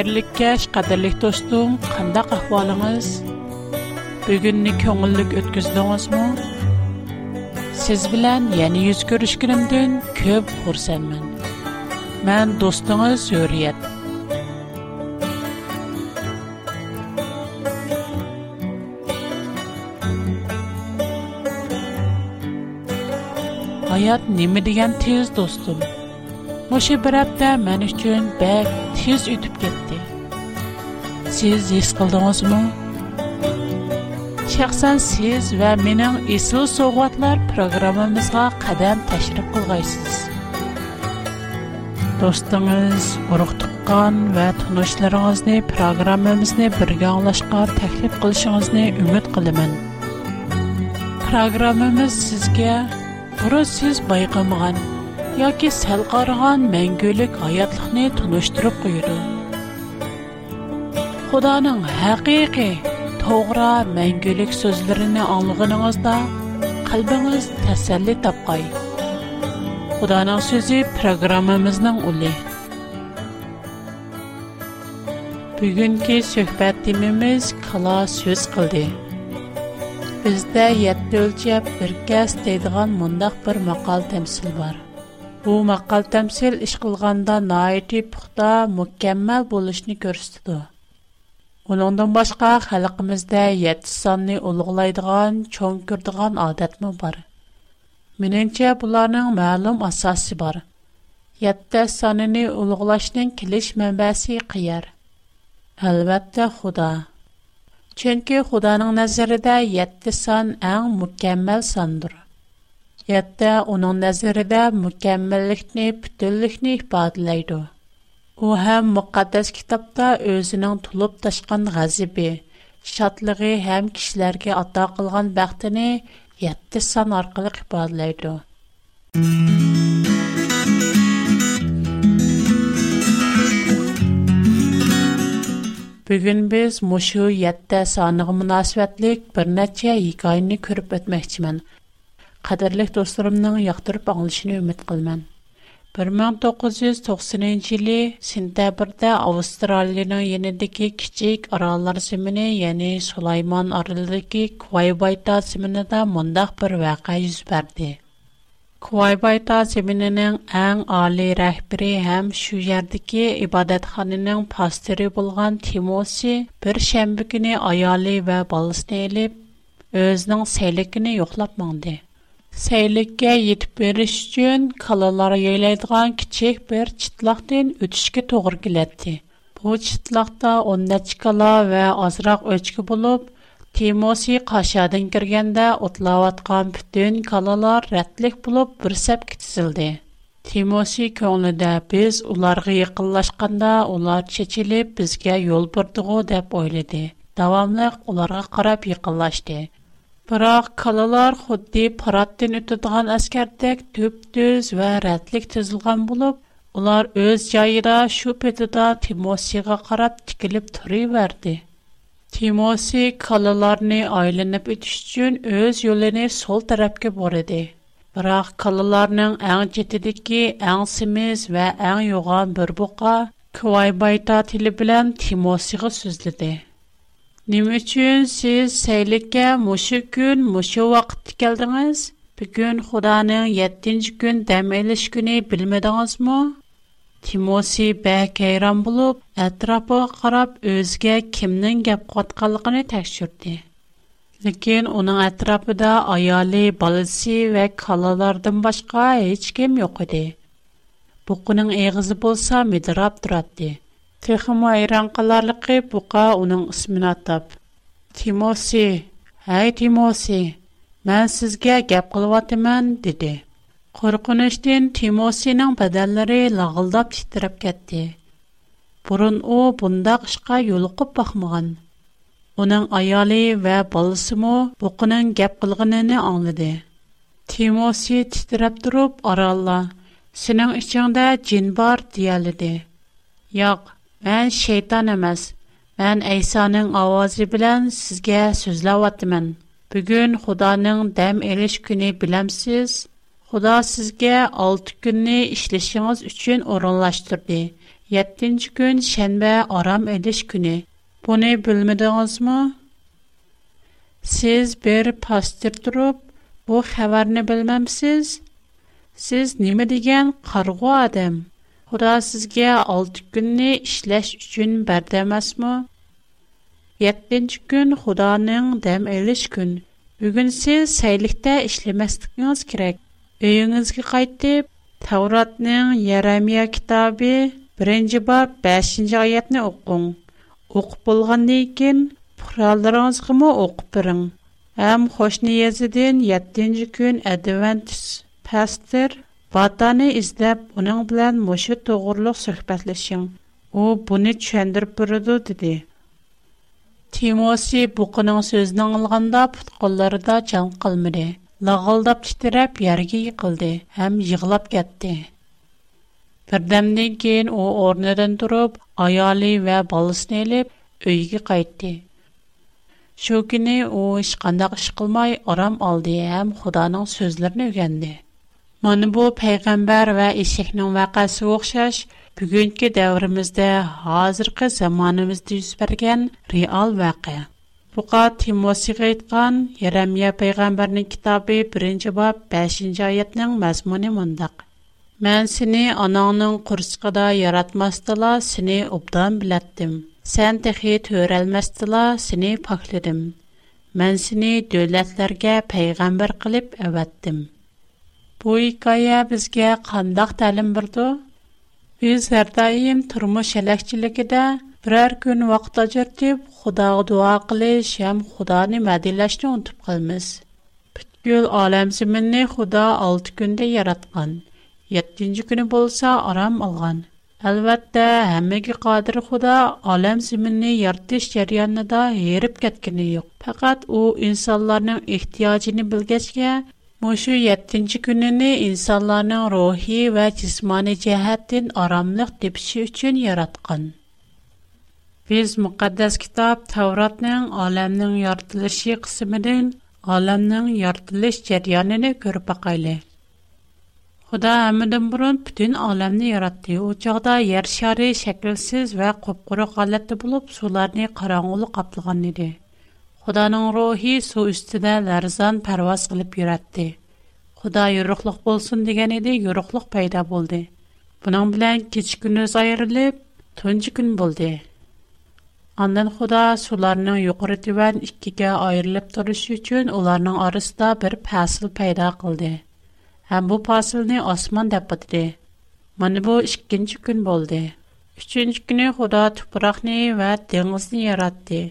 Değerlik keş, kaderlik dostum, kandak ahvalınız? Bugününü köngüllük ötküzdünüz mü? Siz bilen yeni yüz görüşkünümdün köp hursenmen. Ben dostunuz Hürriyet. Hayat nimi degan tez dostum. Moshi bir hafta men uchun bak tez o'tib siz his qildingizmi shaxsan siz va mening esl sovg'atlar programmamizga qadam tashrif qilg'aysiz do'stingiz urug' tuqqan va tunishlaringizni programmamizni birga anglashga taklif qilishingizni umid qilaman programmamiz sizga burun siz bayqamagan yoki sal qaragan mangulik hayotlikni tunishtirib qo'yadi Худаның хақиқи, тоғра мәңгілік сөзлеріні аңлығыныңызда қалбіңіз тәсәлі тапқай. Худаның сөзі программамызның үлі. Бүгінкі сөхбәт қыла қала сөз қылды. Бізді етті өлчеп бір кәс дейдіған мұндақ бір мақал тәмсіл бар. Бұ мақал тәмсіл ішқылғанда наайты ұқта мүкәммәл болышыны көрістіді. Унондын башка, халігымызда ядді санни улығылайдыған, чон күрдіған адэт му бар. Мінінча, бұланың мәлум асаси бар. Ядді саннини улығылашнин килиш мәнбәсі қияр. Халбәтті, худа. Ченкі, худаның назириде, ядді сан аң мукэмбэл сандыр. Ядді, унон назириде, мукэмбэліхні, пүтіліхні іхбадилайдыр. У هم مقدس китапта تا از نان طلب تشکن غزیب شتله هم کشلر که اتاقلان وقت نه یه تسان ارقل خبر لیدو. بگن بس مشو یه تسان غم ناسویت لیک بر نتیه یکاین 1990-чы сентябрда сентябрьдә Австралиянең янындагы кичек араллар симене, яни Сулайман арылдагы Куайбайта симене да мондак бер вакыя юз Куайбайта Квайбайта симененең иң али рәхбери һәм шу ярдагы ибадатханының пастыры булган Тимоси бер шәмбе көне аялы ва балысын еліп, өзенең сәйлекене яклап Seylikə yetib beriş üçün kalalar yeyiladigan kiçik bir çıtlaqdan ötüşkə toğır gələtdi. Bu çıtlaqda 10 neçə kala və azraq öçkü olub, Тимоси қашадан кіргенде отлаватқан бүтін калалар рәтлік болып бір сәпке тізілді. Тимоси көңілінде біз уларға якынлашқанда улар чечиліп бізге yol бұрдығы деп ойлады. Давамлық уларға қарап якынлашты. Бірақ қалалар құдды параттен өтідіған әскәрдек төп-төз вә рәтлік тізілған болып, олар өз жайыра шөп етіда Тимосиға қарап тікіліп тұры верді. Тимоси қалаларыны айланып өтіш үшін өз елені сол тәрәпке бореді. Бірақ қалаларының әң жетедікі әң сіміз вә әң йоған бір бұқа Куайбайта тілі білән Тимосиға сөзледі. Nima uchun siz saylikka mushu kun, mushu vaqtda keldingiz? Bugun Xudoning 7-chi kun dam olish kuni bilmadingizmi? Timosi bak hayron bo'lib, atrofiga qarab o'ziga kimning gap qotganligini tekshirdi. Lekin uning atrofida ayoli, balisi va kalalardan boshqa hech kim yo'q edi. Buqining eg'izi bo'lsa midrab turardi. айран уйранкалыкы бука унинг исмин атып Тимоси, ай Тимоси, мин сизге гап кылыватым" диде. Коркынычтан Тимосиның бадәләре лагылдап тиштерәп кетти. Бурын о бунда кышка юл укып бакмагын. Уның аялы ва баласымы бу буҡынның гап кылгынын аңлады. Тимоси тиштерәп торып аралла. "Синең ичиңдә джин бар" дияли ди. Мен шейтан emas. Мен Əysanın ovozi bilan sizga so'zlayotman. Bugun Xudoning dam elish kuni bilamsiz. Xudo sizga 6 kunni ishlashingiz uchun o'rinlashtirdi. 7-chi kun shanba orom elish kuni. Buni bilmadingizmi? Siz bir pastir turib, bu xabarni bilmamsiz? Siz nima degan qarg'u odam? Худа сізге 6 күнні ішләш үшін бәрдемәс мұ? 7 күн Худаның дәм әліш күн. Бүгін сіз сәйліктә ішлемәстікіңіз керек. Үйіңізге қайтып, Тауратның Ярамия кітабы 1-ci bab 5-ci ayetni oqun. Oqıp bolğan deyken, puralarınızı mı oqıp birin? Həm xoş niyazidin 7-ci gün Adventist pastor Vatanı izdəb onun bilən məşu toğurluq söhbətləşin. O bunu çəndirib bürüdü, dedi. Timosi bu qının sözünü anılğanda putqolları da can qılmırı. Lağıldab titirəb yərgi yıqıldı, həm yığılab gətdi. Birdəmdən keyin o ornadan durub, ayali və balısını elib, öyüki qayıtdı. Şokini o iş qandaq iş qılmay, oram aldı, həm xudanın sözlərini Mana bu payg'ambar va eshakning vaqasi o'xshash bugungi davrimizda hozirgi zamonimizda yuz bergan real voqea. Buqa Timosiyga aytgan Yeremya payg'ambarning kitobi 1-bob 5-oyatning mazmuni mundaq. Мен сені анаңның құрсқыда яратмастыла сені ұбдан біләттім. Сән тәхи төрәлмәстіла сені пакледім. Мен сені дөләтләргә пәйғамбар қылып әвәттім. Бу икая безгә кандак тәлим бирде? Без һәр даим тормыш әлекчилегедә берәр көн вакыт ажыртып, Худага дуа кылыш һәм Худаны мәдәлләшне унтып кылмыз. Бүткүл алам зиминне Худа 6 көндә яраткан. 7нче көне булса арам алган. Әлбәттә, һәммәгә кадир Худа алам зиминне яртыш да һәрип кеткәне юк. Фақат ул инсанларның ихтиҗын белгәчкә Muşir 7-nji günne insanlarny rohi we jismani jahatdin aramlık dipçe üçün yaratqan. Biz muqaddas kitab Tavratneng alamneng yortilishi qismiden alamneng yortilish jeriyanenä körep aqayly. Xuda müdëmbron bütün alamnı yaratdi. U çaqda yer şary şekilsiz we qopquroq hallatda bulup suularnı qaraŋgulyq idi. xudoning ruhi су ustida ларзан parvoz qilib yuratdi xudo yo'ruqliq bo'lsin degan edi yo'ruqliq paydo bo'ldi buning bilan kechi kunuz ayrilib tunji kun bo'ldi Андан Худа суларның юқары түбән иккегә айырылып торышы өчен уларның арасында бер фасыл пайда кылды. Һәм бу фасылны осман дип атады. Менә бу 2нче көн булды. 3нче көне Худа тупракны ва диңгезне яратты.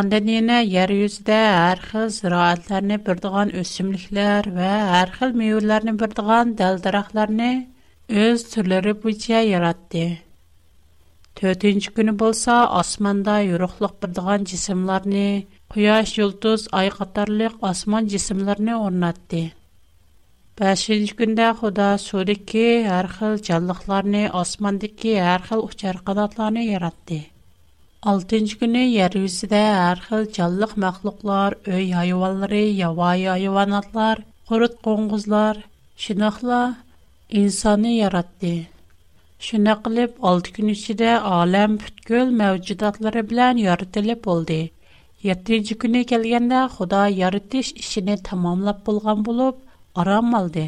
Андан яна яр юздә һәр хил зираатларны бердегән үсемлекләр ва һәр хил мәйвәләрне бердегән дәлдарахларны үз төрләре буенча яратты. 4нче көне булса, асманда юрыклык бердегән җисемләрне, куяш, йолдыз, ай катарлык асман җисемләрне орнатты. 5нче көндә Худа сүрәке һәр хил җанлыкларны, асмандагы һәр хил яратты. Altıncı günü yer üzüdə hər xil canlıq məxluqlar, öy hayvanları, yavay hayvanatlar, qurut qonquzlar, şunaqla insanı yaratdı. Şunaq qılıb 6 gün içində aləm bütkül məvcudatları bilən yaradılıb oldu. 7-ci günə gəlgəndə Xuda yaratış işini tamamlab bolğan bulub aram aldı.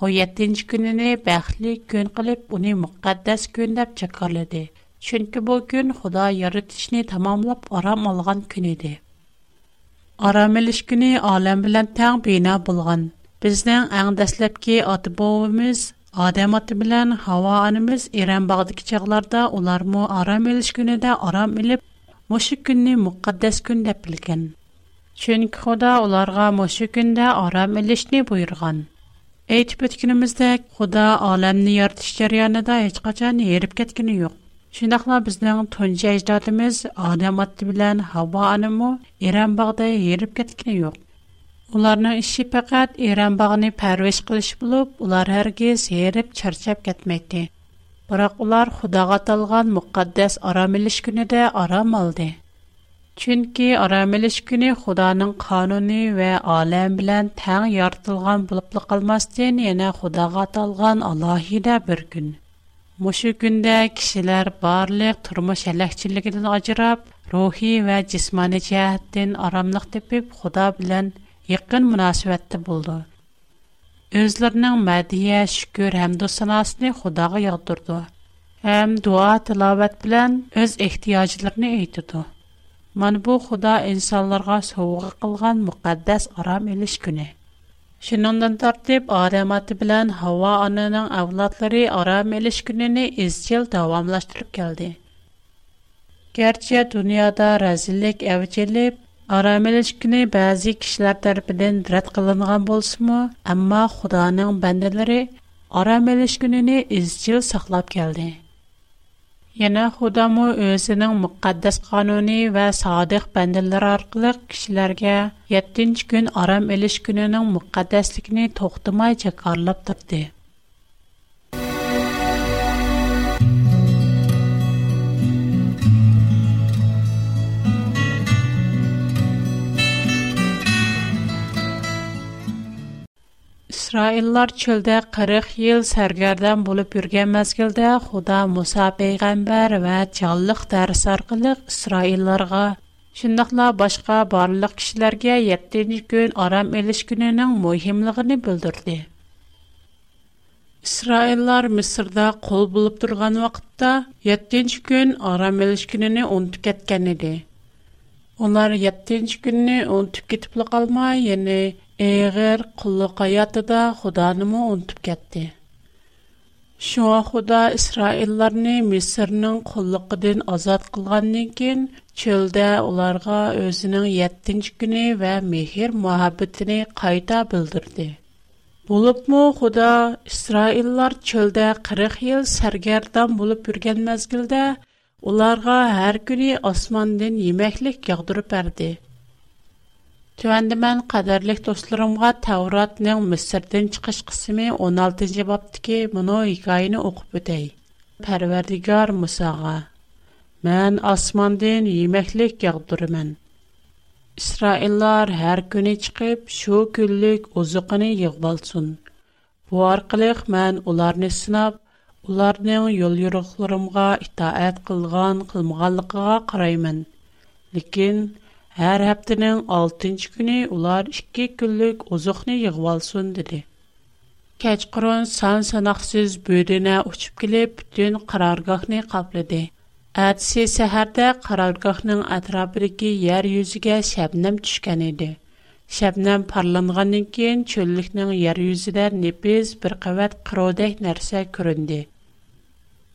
O 7-ci gününü bəxtli gün qılıb onu müqəddəs gün deyə çəkarladı. Чөнки бу көн Худа яратышны тәмамлап арам алган көн Арамелиш Арам алам белән таң бина булган. Безнең иң дәслепке аты бабабыз Адам аты белән Хава анымыз Иран багыдагы чагларда улар му арамелиш элиш көне дә арам илеп, мошы көнне мөхәддәс көн дип белгән. Чөнки Худа уларга мошы көндә арам элишне буйырган. Әйтеп үткәнебездә Худа аламны яратыш җарыянында һичкачан ерип кеткәне юк. Шендә хәлна безнең тонча иҗдатыбыз Адамат ди белән хава анымы Иранбагда ярып киткән юк. Уларның ише фаҡат Иранбагны парвеш килиш булып, улар һәргиз ярып чарчап кетмейди. Һирок улар Худага талған мөхәддәс арамелеш көнндә арамалде. Чөнки арамелеш көне Худаның ҡануны ве әлем белән тәң яртылған булыплылмас тени, яна Худага талған Аллаһида Мушу күндә кешеләр барлык тормыш әлекчилегеннән аҗырап, рухи ва җисмани җәһәттән арамлык тепеп, Худа белән якын мөнәсәбәттә булды. Үзләренең мәдия, шүкүр һәм дусанасын Худага ягдырды. Һәм дуа тилават белән үз ихтиҗларын әйтте. Мен бу Худа инсанларга сөйгә кылган мөхәддәс арам элеш көне. Шинондан тартып, Арам аты белән Хава ананың авлатлары Арам элеш көненә изчел дәвамлаштырып келде. Гәрчә дөньяда разиллек әвҗелеп, Арам элеш кишләр бәзи кешеләр тарафыдан рәт кылынган булсымы, әмма Худаның бәндәләре Арам элеш көненә саклап келде. Yana Xudomu o'zining muqaddas qonuni va sodiq bandalari orqali kishilarga 7-kun aram elish kunining muqaddasligini to'xtamay jakorlab İsraillər çöldə 40 yıl sərgərdən bulub yürgən məzgildə xuda Musa Peyğəmbər və çallıq dərs arqılıq İsraillərə. Şündəxilə башка barlıq kişilərgə 7-ci gün Aram İliş gününün mühimliğini büldürdü. İsraillər Mısırdə qol bulub durğan 7-ci gün Aram İliş gününü unutuk etkən idi. Onlar 7-ci gününü unutuk etkən idi. Eğer qulluq hayatida Xudanımı unutib ketdi. Шуңа Худа Исраилларны Мисрның куллыгыдан азат кылгандан кин, чөлдә уларга өзенең 7нче көне ва мехр мөхәббәтен bildirdi. белдерде. Булыпмы Худа Исраиллар чөлдә 40 ел сәргәрдан булып йөргән мәзгилдә уларга һәр көне османдан yemeklik ягдырып берде. Tövəndə mən qədərlik dostlarımğa Təvratның Misirdən çıxış qismi 16-cı babdakı bunu hekayəni oxub ötəy. Pərverdigar Musağa, mən asmandan yeməklik yağdırıram. İsraillər hər günü çıxıb şu günlük ozuqını yığbalsın. Bu arqalıq mən onlarını sınab, onların yol yoruqlarımğa itaət qılğan qılmğanlıqığa qarayman. Lakin Hər həftənin 6-cı günü ular 2 günlük ozuqni yığıb alsın dedi. Keçqurun san-sanaqsız böyrünə uçub gəlib bütün qarargahını qapladı. Ətsi səhərdə qarargahın ətrafındakı yer yüzünə şəbnəm düşkən idi. Şəbnəm parlanğandan keyin çöllüknің yer yüzüdə nepiz bir qavət qırodək nərsə göründü.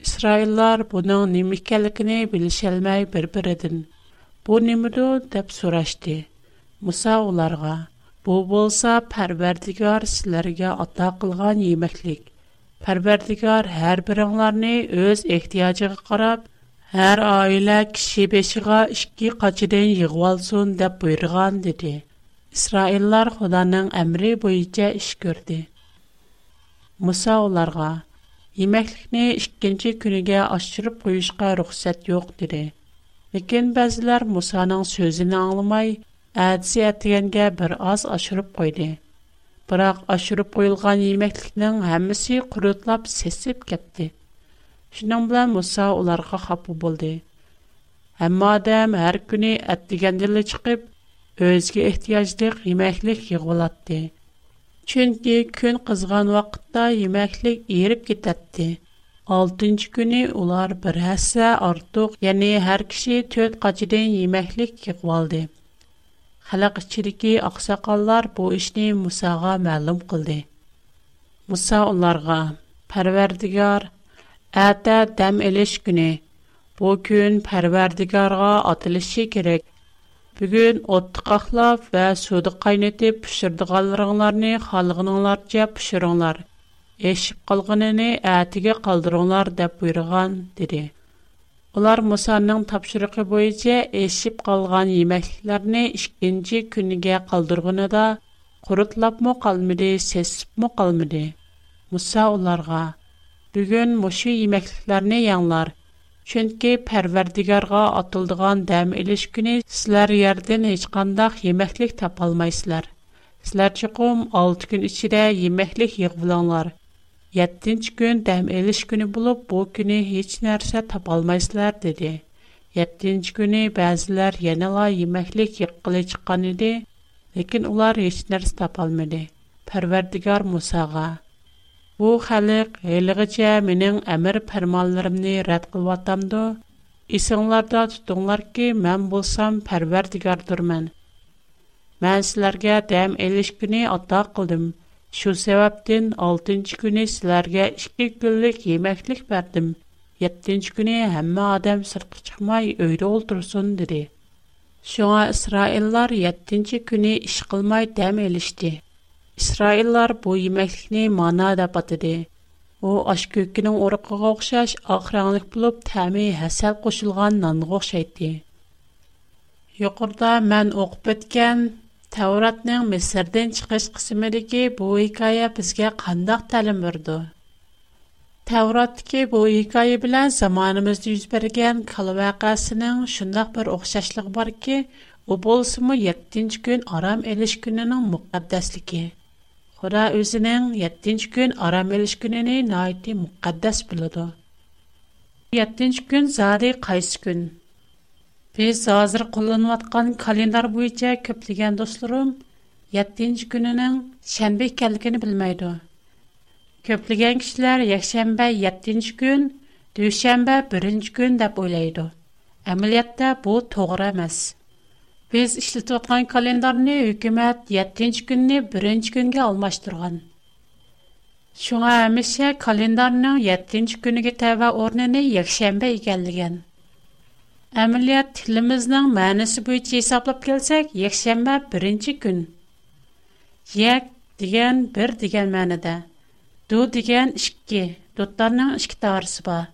İsraillər bunun nə bilişəlməy bir-biridən bu nimidu deb so'rashdi muso ularga bu bo'lsa parvardigor sizlarga ato qilgan yemeklik parvardigor har biringlarni o'z ehtiyojiga qarab har oila kishi beshiga ikki qochidan yig'volsin deb buyurgan dedi isroillar xudoning amri bo'yicha ish ko'rdi muso ularga yemeklikni ikkinchi kuniga oshirib qo'yishga ruxsat yo'q dedi Ләкин бәзләр Мусаның сөзен аңламай, әдсе әтгәнгә бер аз ашырып койды. Бирок ашырып куйылган йемеклекнең һәммәсе курытлап сесеп кетти. Шуның белән Муса уларга хапу булды. Әмма адам һәр көне әттегәндә ле чыгып, өзгә ихтиҗлык йемеклек ягылатты. Чөнки көн кызган вакытта йемеклек Altıncı günü ular bir həssə artıq, yəni hər kişi tört qaçıdan yeməklik yığvaldı. Xalq içidiki aqsaqallar bu işni Musağa məlum qıldı. Musa onlarga, Pərverdigar, ətə dəm eliş günü, bu gün Pərverdigarğa atılışı kerek. Bugün ottu qaxlab və sudu qaynatıb pişirdiqanlarını xalqınınlarca pişirinlar.'' Eşib qalğınını ətigə qaldırınlar deyə buyurğan, dedi. Onlar Musanın tapşırığı boyunca eşib qalğan yeməklərini ikinci günügə qaldırğını da qurutlapmı qalmadı, sesibmi qalmadı. Musa onlara, Бүгін мұшы емекліклеріне яңлар. Чүнкі пәрвердігарға атылдыған дәм еліш күні сілер ерден ешқандақ емеклік тапалмайсылар. Сілер чықым 6 күн ішіде емеклік еғвіланлар. 7-нче көн дәм элиш көне булып, бу көне һеч нәрсә табалмайсызлар диде. 7-нче көне бәзләр яна ла йемәклек якылы чыккан иде, ләкин улар һеч нәрсә табалмады. Парвардигар Мусага: "Бу халык һәлгечә минең әмер фәрманларымны рәт кылып атамды. Исеңләрдә тутыңлар ки, мен булсам Парвардигар дурмен. Мен сезләргә дәм элиш көне ата кылдым." Şu sebepten 6-cı günü sizlərə 2 günlük yeməklik verdim. 7-ci günü həmmə adam sırtqı çıxmay öydə oldursun dedi. Şuna İsraillər 7-ci günü iş qılmay dəm elişdi. İsraillər bu yeməklikni mana da batıdı. O aş kökünün orqağa oxşaş axranlıq bulub təmi həsəl qoşulğan nanğa oxşaydı. Yuqurda mən oxub ötən Tavratning Misrdan chiqish qismidagi bu hikoya bizga qandoq ta'lim berdi? Tavratdagi bu hikoya bilan zamonimizda yuz bergan kal voqeasining shundoq bir o'xshashligi borki, u bo'lsimi 7-chi kun aram elish kunining muqaddasligi. Xudo o'zining 7-chi kun aram elish kunini noiti muqaddas biladi. 7-chi kun zari qaysi kun? Biz hazır qo'llanayotgan kalendar bo'yicha ko'plagan do'stlarim 7-chi kunining shanba ekanligini bilmaydi. Ko'plagan kishilar yakshanba 7-chi kun, dushanba 1-chi kun deb o'ylaydi. Amaliyotda bu to'g'ri emas. Biz ishlatayotgan kalendarni hukumat 7-chi kunni 1-chi kunga almashtirgan. Шуңа әмешә календарның 7-нче күнеге тәвә орныны якшәмбе икәнлеген. Әмілият тілімізнің мәнісі бойынша хесаплап келсек, якшәмбе бірінші күн. Як деген бір деген мәніде. Ду деген ішкі, дуттарның ішкі тарысы бар.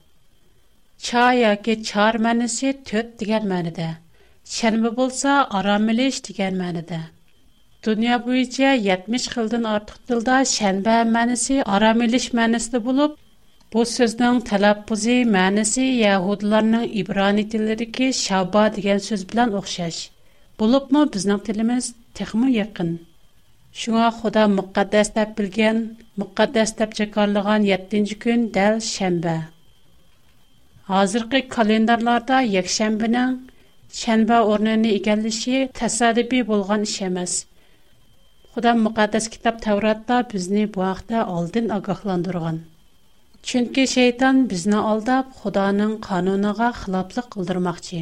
Ча яки чар мәнісі төт деген мәніде. Шәнбі болса, арамилеш деген мәніде. Dünya boyunca 70 xildən artıq dildə şənbə mənisi, aramiliş mənisi bulub, Бу сүзнең таләппузы мәнисе яһудларның ибрани телләрендәге шаба дигән сүз белән охшаш. Булыпмы безнең телебез техмы якын. Шуңа Худа мөхәддәс дип белгән, мөхәддәс дип чакырылган 7нче көн дәл шәмбе. Хәзерге календарларда якшәмбенең шәмбе орнын игәнлеше тәсадифи булган эш эмас. Худа мөхәддәс китап Тавратта безне бу вакытта алдын агахландырган. Чөнки шейтан безне алдап, Худоның канунына хилаплык кылдырмакчы.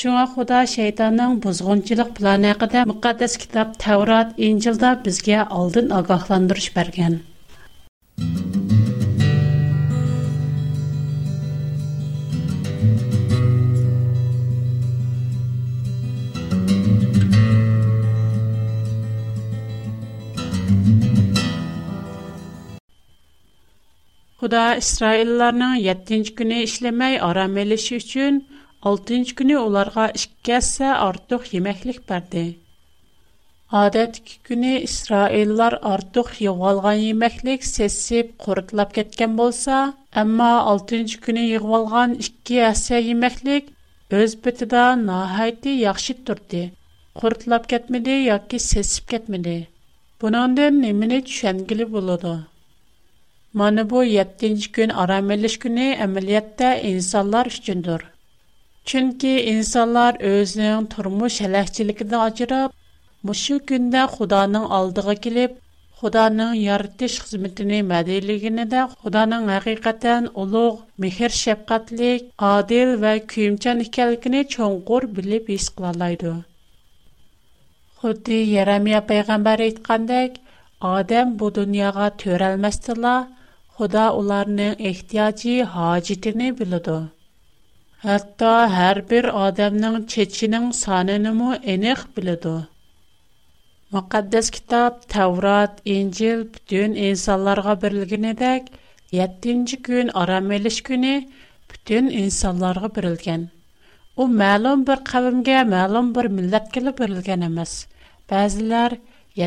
Шуңа Худо шайтанның бузгынчылык планы хакында мөхәддәс китап Таврот, Инҗилдә безгә алдын агахландырыш бергән. Xuda İsraillərinin 7-ci günü işləməy aram eləşi üçün 6-cı günü onlara 2 əssə artıq yeməklik verdi. Adətki günü İsraillər artıq yığılğan yeməklik sesib qurutlab ketgan bolsa, amma 6-cı günü yığılğan 2 əssə yeməklik öz bitida nəhayəti yaxşı turdu. Qurutlab ketmedi yoki sesib ketmedi. Bunundan nimini düşəngili buladı? Mana bu 7-nji gün aram elish güni amaliyatda insonlar üçündür. Chunki insonlar o'zining turmush halaqchiligidan ajrab, mushu kunda Xudoning oldiga kelib, Xudoning yaratish xizmatini madiliginida Xudoning haqiqatan ulug', mehr shafqatlik, adil va kuyimchan ekanligini cho'nqur bilib his qila oladi. Xuddi Yeremiya payg'ambar aytgandek, odam bu dunyoga to'ralmasdilar, Худа уларның ихтиячи хаҗитене билдо. Хәтта һәр бер адамның чечинең санын му энек билдо. Мөкаддәс китап Таврат, Инҗил бүтән инсанларга берилгенедәк 7нче көн арам элеш көне бүтән инсанларга берилгән. У мәлум бер кавымгә, мәлум бер милләткә берилгән эмас. Бәзләр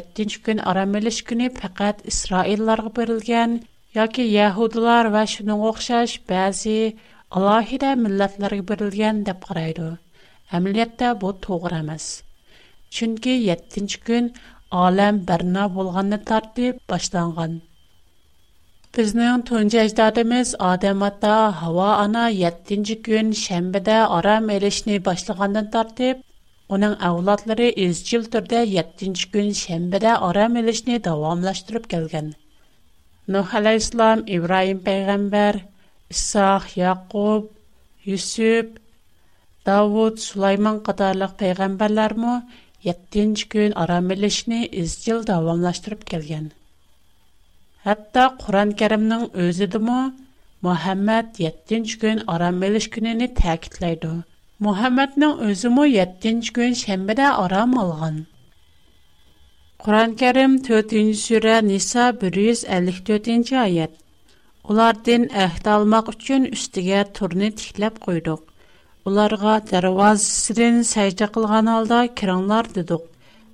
7нче көн арам элеш көне фақат Исраилларга берилгән Яке я гудлар ва шунга охшаш баъзи алоҳида миллатларга берилган деб қарайди. Аммо летта бу тўғри эмас. Чунки 7-кун олам барна бўлгани тартиб башлангган. Бизнинг тонги аждодимиз Адам ҳатто ҳава она 7-кун шанбада орам мелишни бошлагандан тортиб, унинг авлодлари эз йил турда 7-кун шанбада орам келган. Нух алейхиссалам, Ибраһим пайгамбар, Исах, Якуб, Юсуп, Давуд, Сулайман катарлык пайгамбарлар 7-нче көн арам элешне изжил дәвамлаштырып келген. Хәтта Куран Кәримнең өзе дә мо Мухаммад 7-нче көн арам элеш көненә тәэкидлайды. Мухаммадның өзе 7-нче көн шәмбедә арам алган. Құран-Кәрім 4-нче сүре Ниса 154-нче аят. Улардан әһд алмак өчен үстигә турны тикләп койдык. Уларга дәрвазасын сәҗдә кылган алда кирәңләр дидек.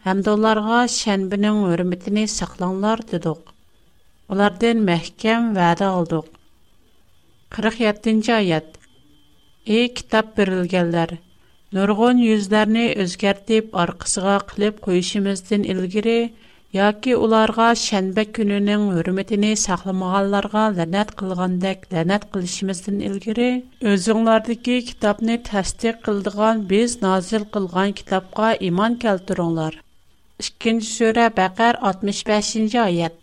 Һәм дә уларга шәнбинең хөрмәтен саклаңлар дидек. Улардан мәхкәм вәдә алдык. 47-нче аят. Эй китап бирелгәннәр, Нұрғын үзләрні өзгәртіп, арқысыға қылып қойшымыздың үлгірі, яки оларға шәнбәк күнінің өрметіні сақылмағаларға ләнәт қылғандәк ләнәт қылышымыздың үлгірі, өзіңлардығы китапны тәстек қылдыған біз назил қылған китапқа иман кәлтіруңлар. Ишкінші сөре бәқәр 65-ші айет.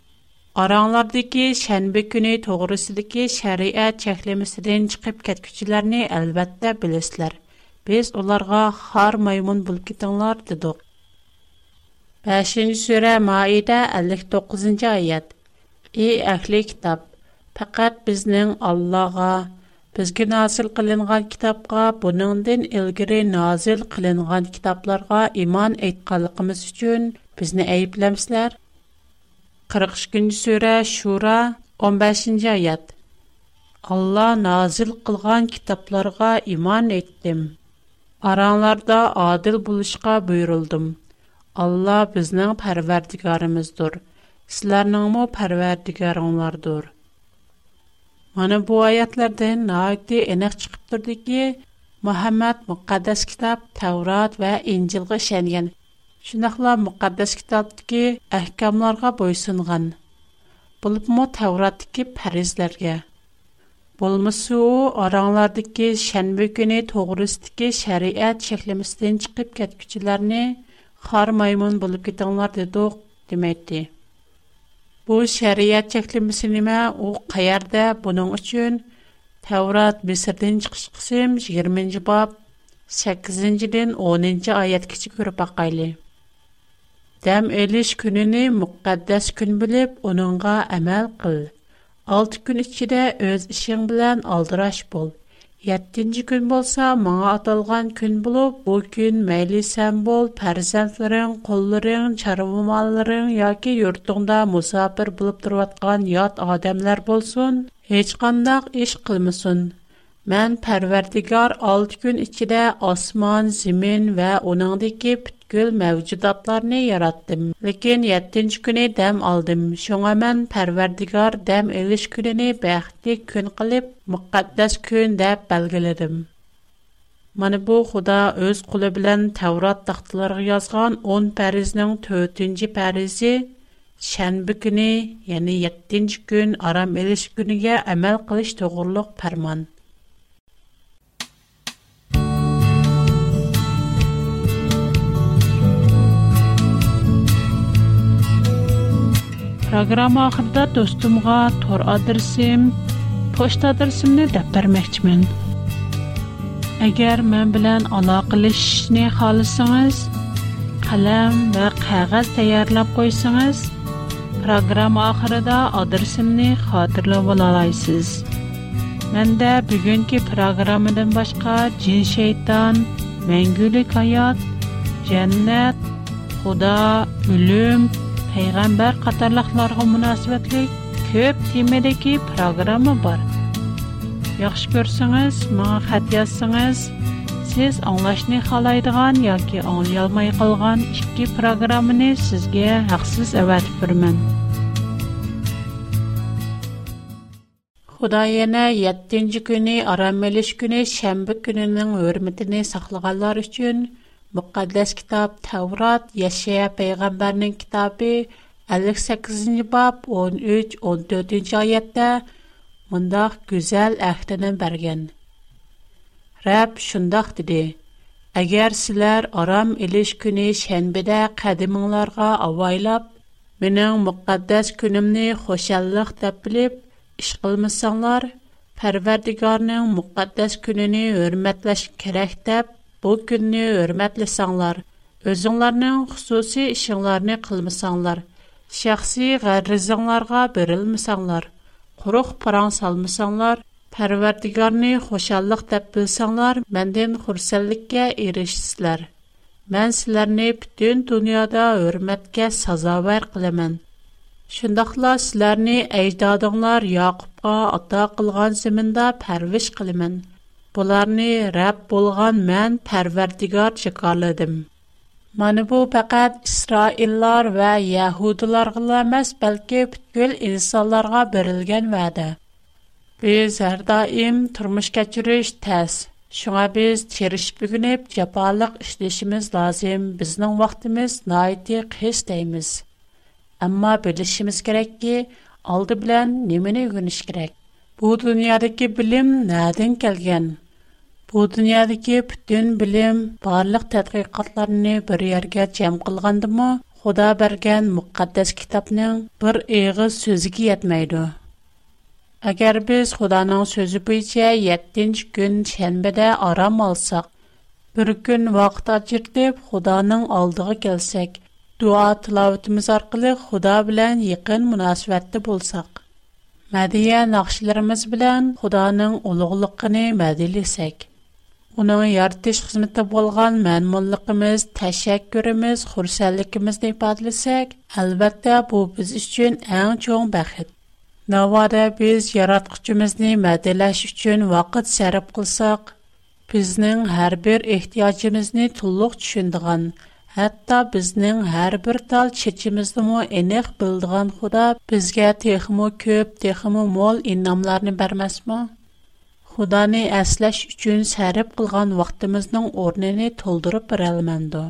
Араңлардығы шәнбәк күні тоғырысыдығы шәриәт чәхлемісіден чықып кәткішілеріні әлбәтті Без оларга хар маймун булып китеңләр дидек. 5-нче сүре 59-нчы аят. И әхли китап, фақат безнең Аллага, безгә насил кылынган китапка, буның дин илгире назил кылынган китапларга иман әйткәнлыгыбыз өчен безне әйпләмсләр. 43-нче сүре Шура 15-нче аят. Алла назил кылган китапларга иман әйттем. Aranlarda adil buluşqa buyuruldım. Allah bizning parvardigorimizdir. Sizlarningmi parvardigoringlardir. Mana bu oyatlardan naqdi aniq chiqib turdiki, Muhammad muqaddas kitob Tavrat va Injilga ishongan. Shunaqla muqaddas kitobdagi ahkomlarga bo'ysungan. Bulibmi Tavratdagi farizlarga. Болмысы о, араңлардыки шәнбі күні тоғырыстыки шәриәт шәклемістен чықып хар қар маймын болып кетіңлар дедок, демейді. Бұ шәриәт шәклемісі неме, о қайарда бұның үшін Тәурат Месірден 20-ci бап, 8 10-ci аят кечі көріп ақайлы. Дәм өліш күніні мұққаддас күн біліп, оныңға әмәл қыл. 6 gün içinde öz işin bilen aldıraş bol. 7-nji gün bolsa maňa atalgan gün bolup, bu gün meýli sen bol, perzentleriň, gollaryň, çarawmalaryň ýa-ki ýurtuňda musafir bolup durýan ýat adamlar bolsun, hiç gandaq iş kılmasın. Mən Pərverdigar 6 gün içində osman, zemin və onundakı bütkül məvcudatlarını yaratdım. Lakin 7-ci günü dəm aldım. Şoňa mən Pərverdigar dəm eliş gününü bəxtli gün qılıb, müqəddəs gün deyə belgiledim. Mana bu Xuda öz qulu bilan Tavrat taxtlarına yazğan 10 pəriznin 4-cü pərizi şənbə günü, yəni 7-ci gün aram eliş günüyə əməl qilish toğruluq fərman. Программа ахырда достумга тор адресим, почта adresimni deb bermoqchiman. Agar men bilan aloqalashishni xohlasangiz, qalam va qog'oz tayyorlab qo'ysangiz, programma oxirida adresimni xotirlab olasiz. Menda bugungi programmadan boshqa jin shayton, mangulik hayot, jannat, xudo, o'lim пайғамбар қатарлықларға мұнасыбәтлі көп темедеке программа бар. Яқшы көрсіңіз, маңа қат сіз аңлашыны қалайдыған, яке аңлай алмай қалған ішкі программыны сізге әқсіз әуәтіп бірмін. Құдай ене 7-ci күні, Арамелеш күні, шәмбі күнінің өрмітіні сақлығалар үшін müqəddəs kitab Təvrat, Yaşaya peyğəmbərinin kitabı 58-ci bab 13-14-cü ayədə mındaq gözəl əhdini bərgən. Rəbb şundaq dedi: Əgər sizlər aram eliş günü şənbədə qədiminglərə avaylab, mənim müqəddəs günümni xoşallıq deyə bilib iş qılmasanlar, Pərverdigarının müqəddəs gününü hörmətləş kerak deyə Бұл күніні өрмәтлі саңлар, өзіңларның құсуси ішіңларыны қылмы саңлар, шәқси ғәрі заңларға бірілмі саңлар, құрық паран салмы саңлар, пәрвәрдігарны қошалық тәп біл саңлар, мәндің құрсәлікке ерішісілер. Мән сілеріні бүтін дұныада өрмәтке саза бәр қылымен. Шындақла сілеріні әйдадыңлар ата қылған зімінда пәрвіш қылымен. Bularni Rəbb bolğan mən Pərverdigar şikarladım. Mana bu faqat İsraillar və Yahudilarga emas, bəlkə bütün insanlara verilən vədə. Biz hər daim turmuş keçiriş təs. Şuna biz çiriş bugünüb cəbalıq işləşimiz lazım. Biznin vaxtımız naiti qis deyimiz. Amma bilişimiz gerek ki, aldı bilən nemini öyrəniş gerek. Bu dünyadakı bilim nədən gələn? Bu dünyadakı bütün bilim, barlıq tədqiqatlarını bir yergə cəm qılğandımı, Xuda bərgən müqəddəs kitabның bir eğiz sözüki yetməydi. Əgər biz Xudanın sözü büyücə 7-ci gün şənbədə aram alsaq, bir gün vaxt acırtıb Xudanın aldığı gəlsək, dua tilavətimiz arqılıq Xuda bilən yıqın münasibətdə bolsaq, mədiyə naxşilərimiz bilən Xudanın uluqluqını mədilisək, Уның яртыш хезмәттә булган мәмнунлыгыбыз, тәшәккүребез, хурсәнлегебезне ифадаласак, әлбәттә бу без өчен иң чоң бәхет. Навада biz яраткычыбызны мәдәләш өчен вакыт сарып кылсак, безнең һәр бер ихтиҗыбызны тулык төшендигән, хәтта безнең һәр бер тал чечимизне мо эних белдигән Худа безгә техмо көп, техмо мол инамларны бермәсме? Худаны әсләш үчүн сәріп қылған вақтымызның орныны толдырып берәлмәнді.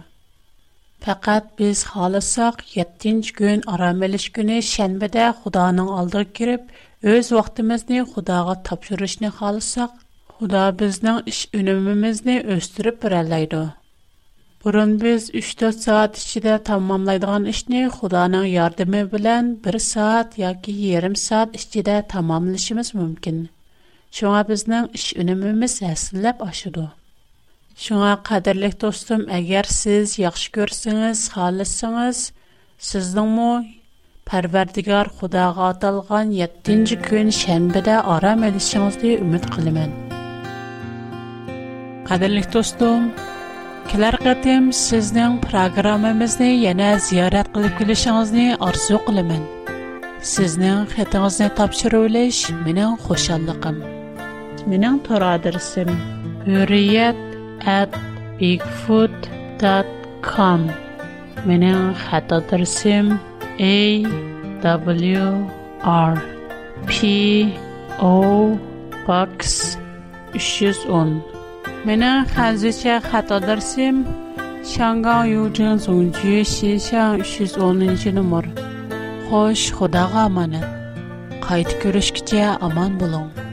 Faqat biz xohlasak 7-chi kun arom olish kuni shanbada Xudoning oldiga kirib, o'z vaqtimizni Xudoga topshirishni xohlasak, Xudo bizning ish unumimizni o'stirib beralaydi. Burun biz 3-4 soat ichida tamomlaydigan ishni Xudoning yordami bilan 1 soat yoki yarim soat ichida tamomlashimiz mumkin. Шуңа безнең эш үнемимиз әсилләп ашыды. Шуңа кадерлек достым, әгәр сез яхшы көрсәңез, халысыңыз, сезнеңме Pərverdigar Xudağa atalğan 7-ci gün şənbədə aram elişinizi ümid qılımən. Qadirlik dostum, kilər qətim sizin proqramımızı yenə ziyarət qılıb gəlişinizi arzu qılımən. Sizin xətinizi tapşırılış mənim xoşallığım. менің тор адресім бигфуд at bigfoot.com Менің хат адресім A W R P O Box 310 Менің хәзірше хат адресім Шангаң Южин Зонжи Шишан 310 номер. Хош, Худаға аманат. Қайт көрішкіше аман болың.